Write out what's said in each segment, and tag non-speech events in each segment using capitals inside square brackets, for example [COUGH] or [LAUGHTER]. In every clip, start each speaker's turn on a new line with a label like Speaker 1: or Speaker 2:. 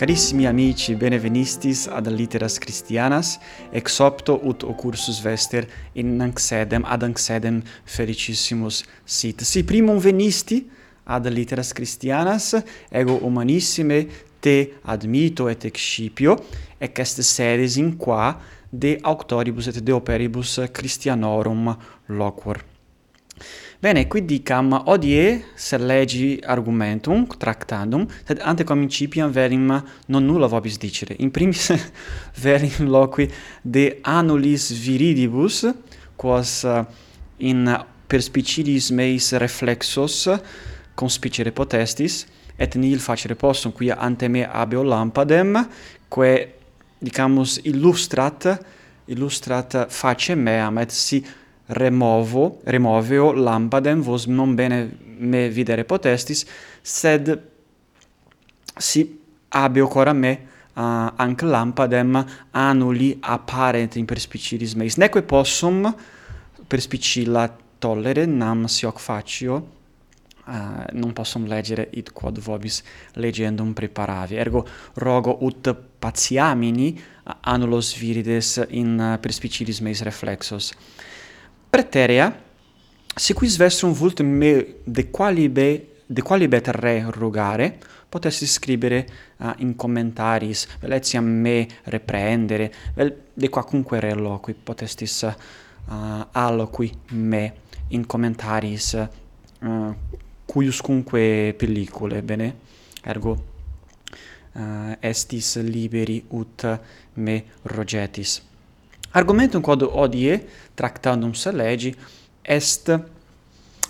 Speaker 1: Carissimi amici, benevenistis ad litteras Christianas, ex opto ut occursus vester in anxedem, ad anxedem felicissimus sit. Si primum venisti ad litteras Christianas, ego humanissime te admito et excipio, ec est series in qua de auctoribus et de operibus Christianorum loquor. Bene, qui dicam odie se legi argumentum tractandum, sed ante comincipiam verim non nulla vobis dicere. In primis [LAUGHS] verim loqui de annulis viridibus, quos eh, in perspicilis meis reflexos conspicere potestis, et nil facere possum, quia ante me habeo lampadem, quae, dicamus, illustrat, illustrat facem meam, et si removo, removeo lampadem vos non bene me videre potestis, sed si abeo cora me uh, anc lampadem annuli apparent in perspicilis meis. Neque possum perspicilla tollere nam si hoc facio, Uh, non possum legere id quod vobis legendum preparavi. Ergo rogo ut patiamini annulos virides in perspicilis meis reflexos. Preterea, se quis versum vult me de qualibe de qualibet re rogare, potessi scrivere uh, ah, in commentaris, vel etiam me reprendere, vel de quacunque re loqui potestis uh, alloqui me in commentaris ah, uh, cuiuscunque pellicule, bene? Ergo, uh, estis liberi ut me rogetis. Argumentum quod odie tractandum se legi est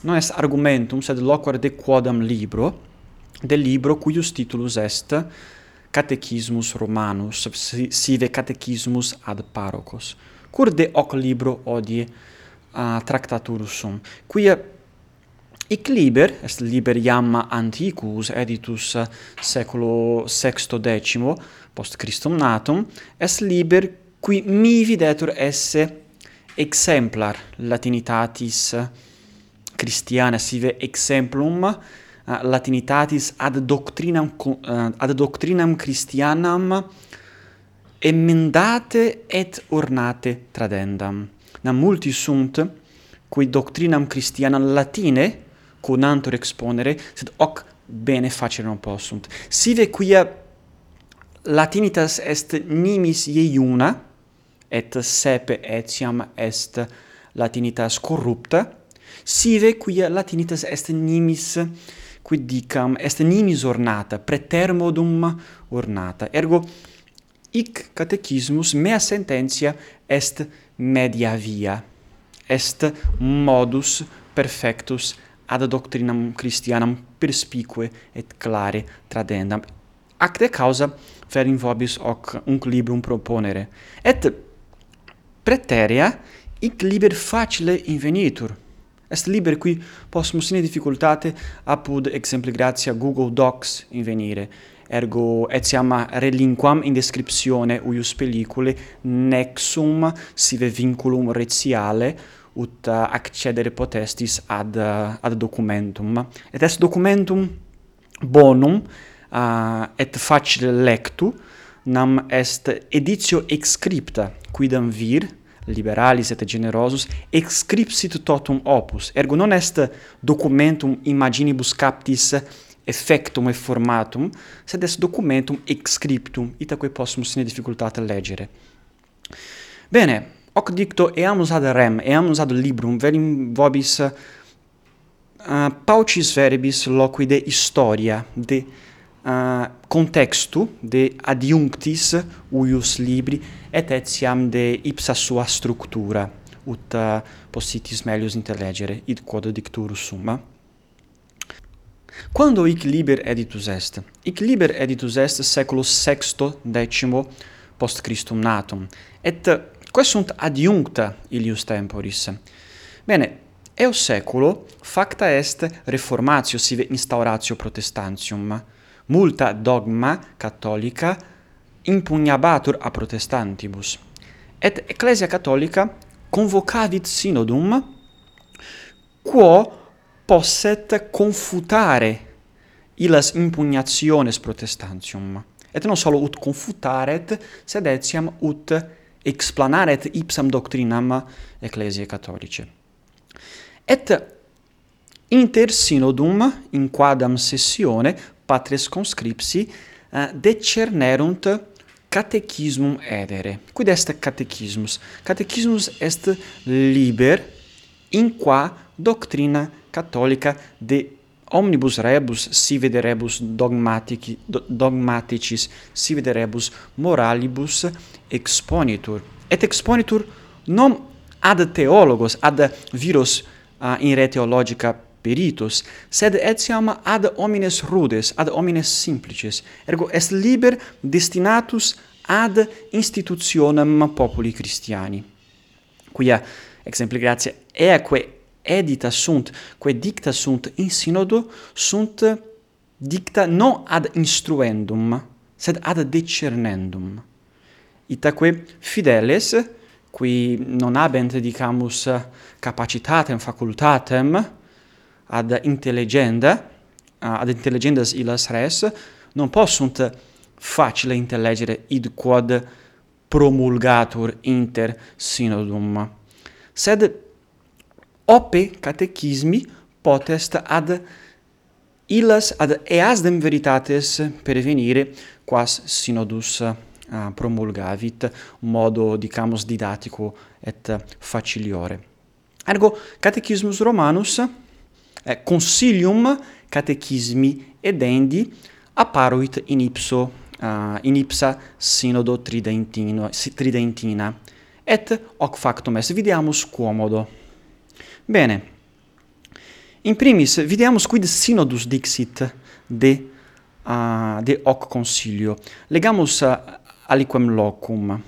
Speaker 1: non est argumentum sed loquor de quodam libro del libro cuius titulus est Catechismus Romanus sive Catechismus ad Parocos. Cur de hoc libro odie uh, tractaturus sum quia Ic liber, est liber iam antiquus editus seculo sexto decimo, post Christum natum, est liber qui mi videtur esse exemplar latinitatis christiana sive exemplum uh, latinitatis ad doctrinam uh, ad doctrinam christianam emendate et ornate tradendam. Nam multi sunt qui doctrinam christianam latine conantur exponere sed hoc bene facere non possunt sive quia latinitas est nimis iuna et sepe etiam est latinitas corrupta, sive quia latinitas est nimis quid dicam est nimis ornata pretermodum ornata. Ergo hic catechismus mea sententia est media via est modus perfectus ad doctrinam christianam perspicue et clare tradendam. Acte causa ferim vobis hoc unc librum proponere. Et preterea ic liber facile invenitur. Est liber qui possumus sine difficultate apud exempli gratia Google Docs invenire. Ergo etiam relinquam in descriptione uius pellicule nexum sive vinculum retiale ut accedere potestis ad ad documentum. Et est documentum bonum uh, et facile lectu nam est editio excripta, quidam vir, liberalis et generosus, excripsit totum opus, ergo non est documentum imaginibus captis effectum et formatum, sed est documentum excriptum, itaque possum sine difficultate legere. Bene, hoc dicto eam usad rem, eam usad librum, velim vobis uh, paucis verbis loqui de historia, de uh, contextu de adiunctis uius libri et etiam de ipsa sua structura ut uh, possitis melius intellegere id quod dictur summa Quando hic liber editus est? Hic liber editus est saeculo sexto decimo post Christum natum, et quae sunt adiuncta ilius temporis? Bene, eo saeculo facta est reformatio sive instauratio protestantium, multa dogma cattolica impugnabatur a protestantibus. Et ecclesia cattolica convocavit synodum quo posset confutare illas impugnationes protestantium et non solo ut confutaret sed etiam ut explanaret ipsam doctrinam ecclesiae catholicae et inter synodum in quadam sessione patres conscripsi eh, uh, decernerunt catechismum edere. Quid est catechismus? Catechismus est liber in qua doctrina cattolica de omnibus rebus sive de rebus dogmatici dogmaticis sive de rebus moralibus exponitur et exponitur non ad theologos ad viros uh, in re theologica peritus, sed etiam ad homines rudes, ad homines simplices, ergo est liber destinatus ad institutionem populi Christiani. Quia exempli gratia eaque edita sunt, quae dicta sunt in synodo, sunt dicta non ad instruendum, sed ad decernendum. Itaque fideles, qui non habent, dicamus, capacitatem, facultatem, ad intelligenda, ad intelligendas illas res, non possunt facile intellegere id quod promulgatur inter synodum. Sed ope catechismi potest ad illas ad easdem veritates pervenire quas synodus uh, promulgavit modo dicamus didatico et faciliore. Ergo catechismus Romanus eh, consilium catechismi edendi apparuit in ipso uh, in ipsa sinodo tridentino tridentina et hoc factum est. Videamus quomodo. Bene. In primis videamus quid sinodus dixit de uh, de hoc consilio. Legamus uh, aliquem locum.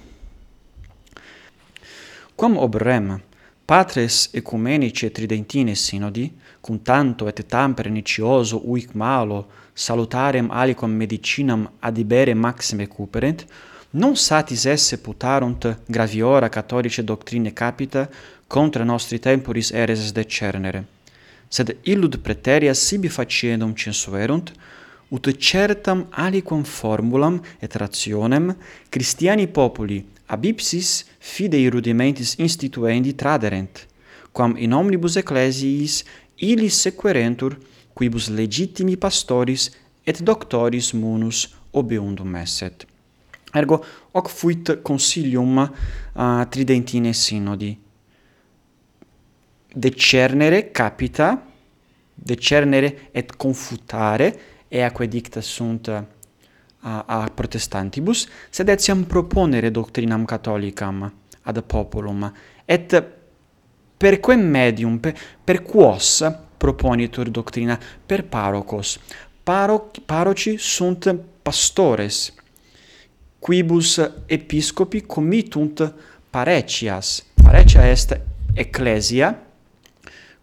Speaker 1: Quam obrem patres ecumenice tridentine sinodi cum tanto et tam pernicioso uic malo salutarem aliquam medicinam adibere maxime cuperent, non satis esse putarunt graviora catholice doctrine capita contra nostri temporis ereses decernere. Sed illud preteria sibi faciendum censuerunt, ut certam aliquam formulam et rationem Christiani populi ab ipsis fidei rudimentis instituendi traderent, quam in omnibus ecclesiis illis sequerentur quibus legitimi pastoris et doctoris munus obeundum esset. Ergo hoc fuit consilium uh, tridentine synodi. Decernere capita, decernere et confutare, eaque dicta sunt a, a protestantibus, sed etiam proponere doctrinam catholicam ad populum, et per quem medium, per, per quos proponitur doctrina, per parocos. Paro, paroci sunt pastores, quibus episcopi comitunt parecias. Parecia est ecclesia,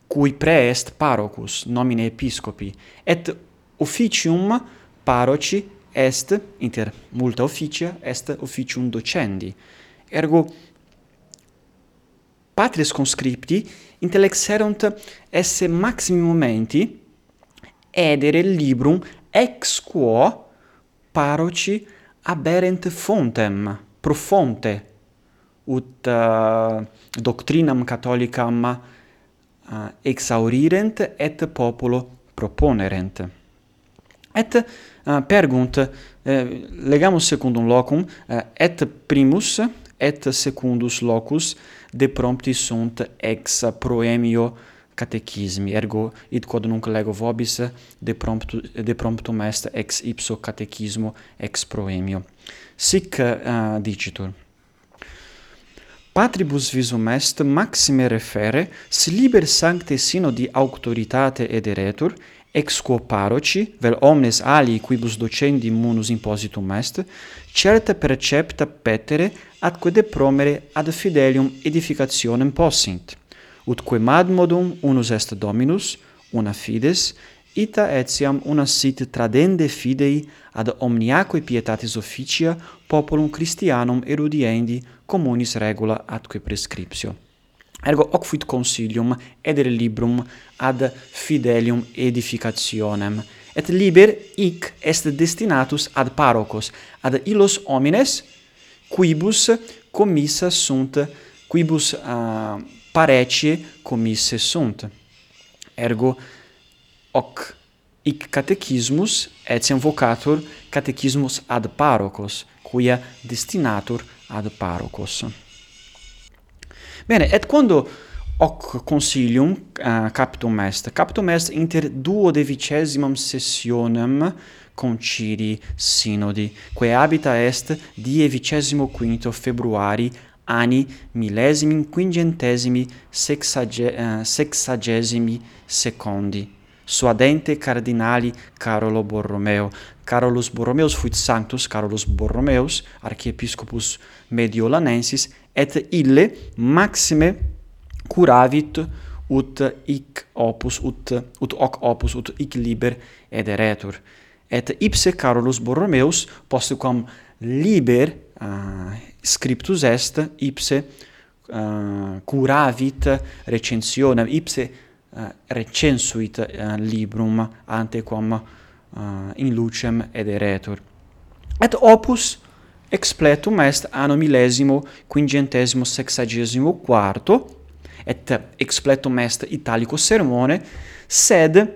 Speaker 1: cui pre est parocus, nomine episcopi, et officium paroci est, inter multa officia, est officium docendi. Ergo, patres conscripti intellexerunt esse maximi momenti edere librum ex quo paroci aberent fontem pro fonte ut uh, doctrinam catholicam eh, uh, exaurirent et populo proponerent. Et uh, pergunt uh, legamus secundum locum uh, et primus et secundus locus de prompti sunt ex proemio catechismi. Ergo id quod nunc lego vobis de promptu de promptum est ex ipso catechismo ex proemio. Sic uh, dicitur. Patribus visum est maxime refere, si liber sancte synodi auctoritate ederetur, ex quo paroci, vel omnes alii quibus docendi munus impositum est, certa percepta petere atque depromere ad fidelium edificationem possint, utque madmodum unus est dominus, una fides, ita etiam una sit tradende fidei ad omniaque pietatis officia populum Christianum erudiendi communis regula atque prescriptio. Ergo hoc fuit consilium edere librum ad fidelium edificationem. Et liber hic est destinatus ad parocos ad illos homines quibus commissa sunt quibus ah, uh, parecie commisse sunt. Ergo hoc hic catechismus etiam vocatur catechismus ad parocos quia destinatur ad parocos. Bene, et quando hoc consilium uh, captum est, captum est inter duo devicesimum sessionem concili sinodi, quae habita est die vicesimo quinto februari anni millesimi quingentesimi sexage, uh, sexagesimi secondi suadente cardinali Carolo Borromeo. Carolus Borromeus fuit sanctus Carolus Borromeus, archiepiscopus mediolanensis, et ille maxime curavit ut hic opus ut ut hoc opus ut hic liber ederetur et ipse Carolus Borromeus postquam liber uh, scriptus est ipse uh, curavit recensionem ipse Eh, recensuit eh, librum antequam eh, in lucem ederetur. Et opus expletum est anno millesimo quingentesimo sexagesimo quarto, et expletum est italico sermone, sed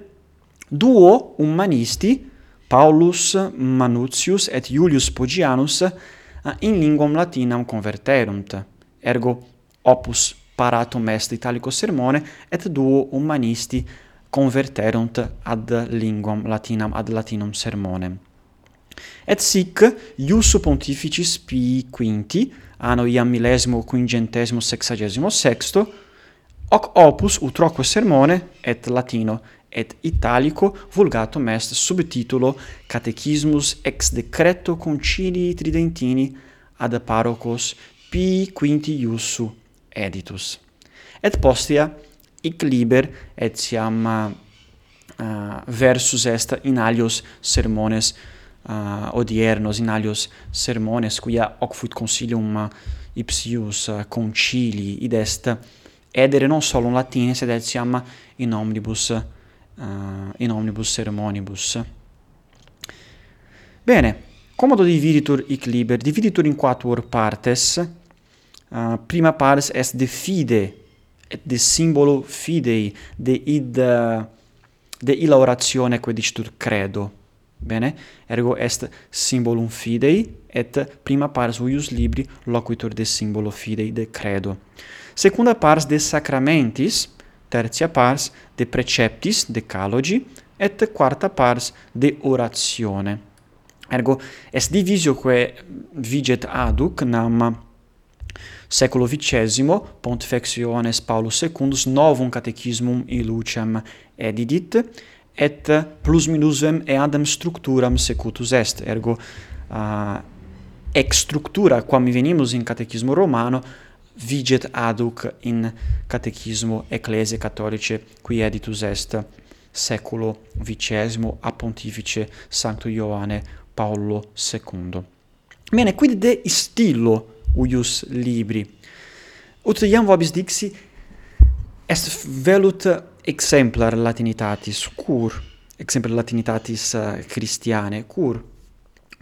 Speaker 1: duo humanisti, Paulus Manutius et Julius Poggianus, in linguam latinam converterunt, ergo opus paratum est italico sermone, et duo humanisti converterunt ad linguam latinam ad latinum sermonem. Et sic ius pontificis Pii quinti, anno iam millesimo quingentesimo sexagesimo sexto, hoc opus utroque sermone et latino et italico vulgatum est subtitulo Catechismus ex decreto concilii tridentini ad parocos Pii quinti iussu editus. Et postea hic liber etiam uh, uh, versus est in alios sermones uh, odiernos, in alios sermones, quia hoc fuit consilium uh, ipsius uh, concili, id est edere non solo in latine, sed etiam in omnibus, uh, in omnibus sermonibus. Bene, comodo dividitur hic liber, dividitur in quatuor partes, uh, prima pars est de fide et de simbolo fidei de id uh, de illa oratione quae dicitur credo. Bene? Ergo est symbolum fidei et prima pars huius libri loquitur de simbolo fidei de credo. Secunda pars de sacramentis tertia pars de preceptis decalogi et quarta pars de oratione ergo est divisio quae viget aduc nam seculo vicesimo, Pontifexiones Paulus secundus, novum catechismum illucem edidit, et plus minusem eadem structuram secutus est, ergo uh, ex structura quam venimus in catechismo romano viget aduc in catechismo ecclesiae catholicae qui editus est seculo vicesimo a pontifice sancto Ioanne Paolo II. Bene, quid de istillo uius libri. Ut iam vobis dixi, est velut exemplar latinitatis, cur, exemplar latinitatis eh, Christiane, cur,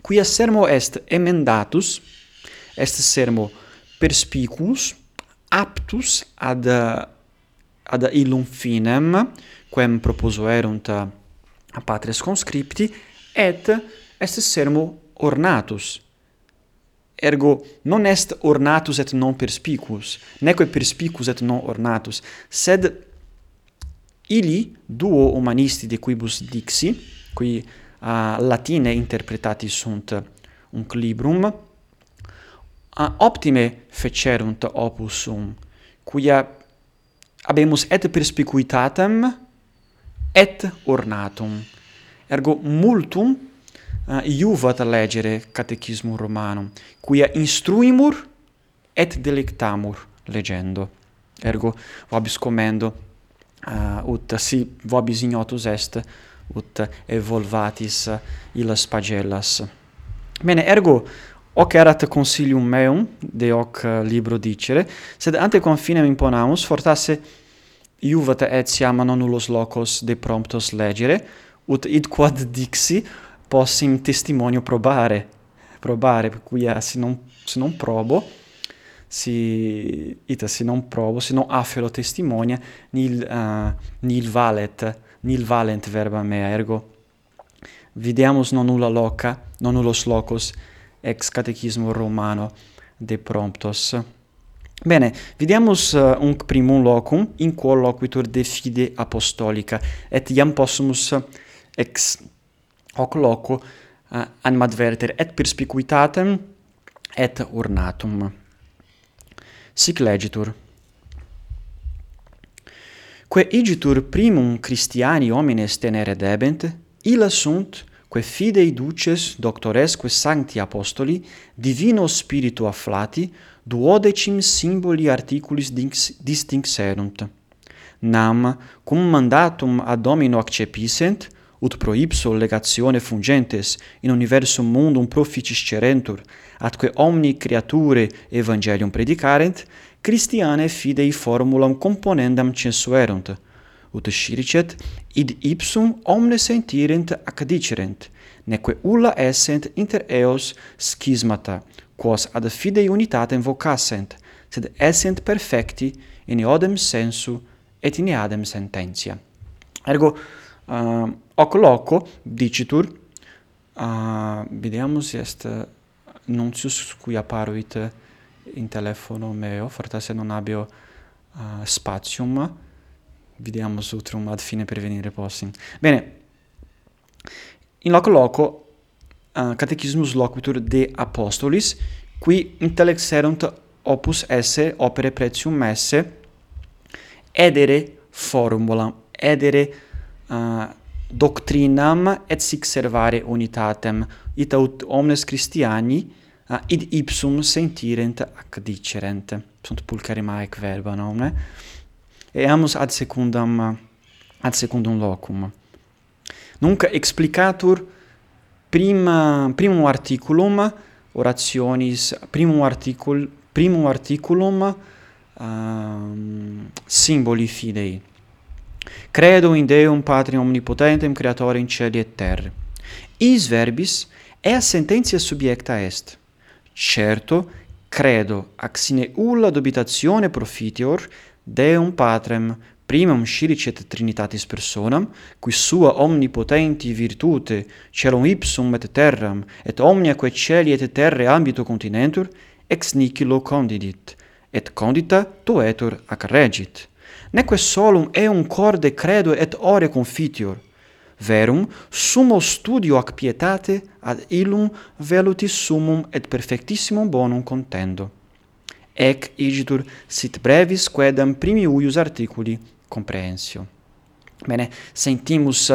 Speaker 1: quia sermo est emendatus, est sermo perspicuus, aptus ad ad illum finem quem proposuerunt a patres conscripti et est sermo ornatus. Ergo non est ornatus et non perspicuus, neque perspicuus et non ornatus, sed ili duo humanisti de quibus dixi, qui uh, latine interpretati sunt unc librum, uh, optime fecerunt opus sum, quia habemus et perspicuitatem et ornatum. Ergo multum Ah, uh, iuvat legere catechismum romanum, quia instruimur et delectamur legendo. Ergo vobis commendo uh, ut si vobis ignotus est ut evolvatis illas pagellas. Bene, ergo hoc erat consilium meum de hoc eh, libro dicere, sed ante confinem imponamus fortasse iuvat etiam non nullos locos de promptos legere, ut id quod dixi possim testimonio probare, probare, per cui eh, se, non, se non provo, si ita se non provo, se non afero testimonia, nil, uh, nil valet, nil valent verba mea, ergo videamus non nulla loca, non nullos locos, ex catechismo romano de promptos. Bene, vidiamus uh, eh, unc primum locum in quo loquitur de fide apostolica, et iam possumus ex hoc loco eh, uh, animadverter et perspicuitatem et ornatum. Sic legitur. Quae igitur primum Christiani homines tenere debent, illa sunt quae fidei duces doctoresque sancti apostoli divino spiritu afflati duodecim symboli articulis distinxerunt. Nam cum mandatum ad Domino accepissent ut pro ipso legatione fungentes in universum mundum proficiscerentur, atque omni creature evangelium predicarent, Christiane fidei formulam componendam censuerunt, ut sciricet id ipsum omne sentirent ac dicerent, neque ulla essent inter eos schismata, quos ad fidei unitatem vocassent, sed essent perfecti in eodem sensu et in eadem sententia. Ergo, uh, hoc loco dicitur uh, videamus est nuntius cui apparuit in telefono meo fortasse non habeo uh, spatium videamus utrum ad fine pervenire possim. Bene in loco loco uh, catechismus loquitur de apostolis qui intellexerunt opus esse opere pretium esse edere formula edere doctrinam et sic servare unitatem ita ut omnes Christiani id ipsum sentirent ac dicerent. Sunt pulcheremae verba nomne eamus ad secundam ad secundum locum. Nunc explicatur prima primum articulum orationis primum articul primum articulum um, symboli fidei. Credo in Deum Patrium omnipotentem Creatorem in celi et terre. Is verbis ea sententia subiecta est. Certo, credo axine ulla dubitatione profitior, Deum Patrem primum scilicet Trinitatis personam, qui sua omnipotenti virtute celum ipsum et terram, et omnia quae celi et terre ambito continentur, ex nihilo condidit, et condita tuetur ac regit neque solum eum corde credo et ore confitior, verum sumo studio ac pietate ad illum velutis sumum et perfectissimum bonum contendo. Ec igitur sit brevis quedam primiuius articuli comprehensio. Bene, sentimus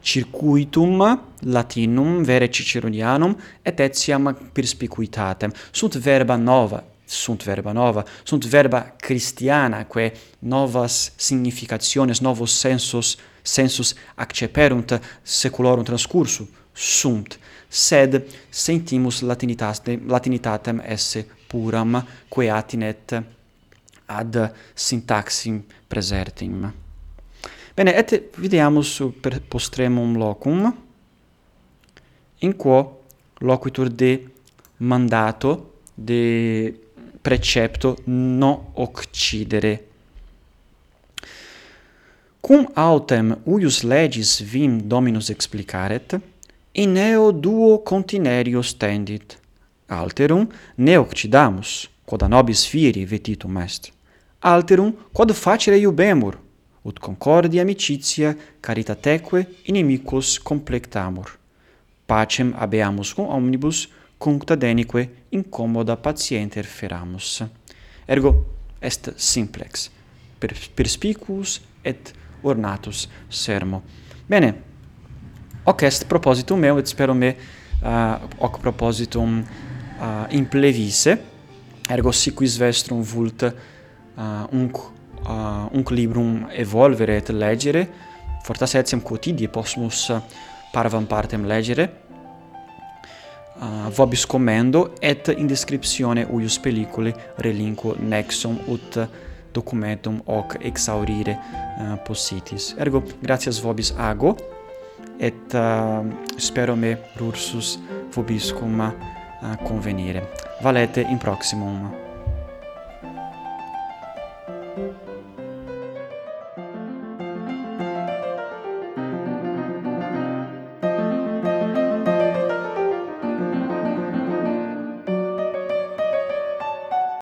Speaker 1: circuitum latinum vere ciceronianum et etiam perspicuitatem sunt verba nova sunt verba nova, sunt verba christiana, que novas significationes, novos sensus, sensus acceperunt seculorum transcursu, sunt, sed sentimus latinitatem, latinitatem esse puram, quae atinet ad syntaxim presertim. Bene, et videamus per postremum locum, in quo loquitur de mandato, de precepto no occidere. Cum autem uius legis vim Dominus explicaret, in eo duo continerio stendit. Alterum ne occidamus, quod a nobis fieri vetitum est. Alterum quod facere iubemur, ut concordia amicitia caritateque inimicos complectamur. Pacem habeamus cum omnibus, cunctadenique incommoda patienter feramus. Ergo est simplex, per perspicuus et ornatus sermo. Bene, hoc est propositum meu, et spero me uh, hoc propositum uh, implevise, ergo siquis vestrum vult uh, unc, uh, unc librum evolvere et legere, fortas etiam quotidie possumus parvam partem legere, Ah, uh, vobis commendo et in descriptione uius pelliculi relinquo nexum ut documentum hoc exaurire uh, possitis. Ergo gratias vobis ago et uh, spero me rursus vobiscum uh, eh, convenire. Valete in proximum.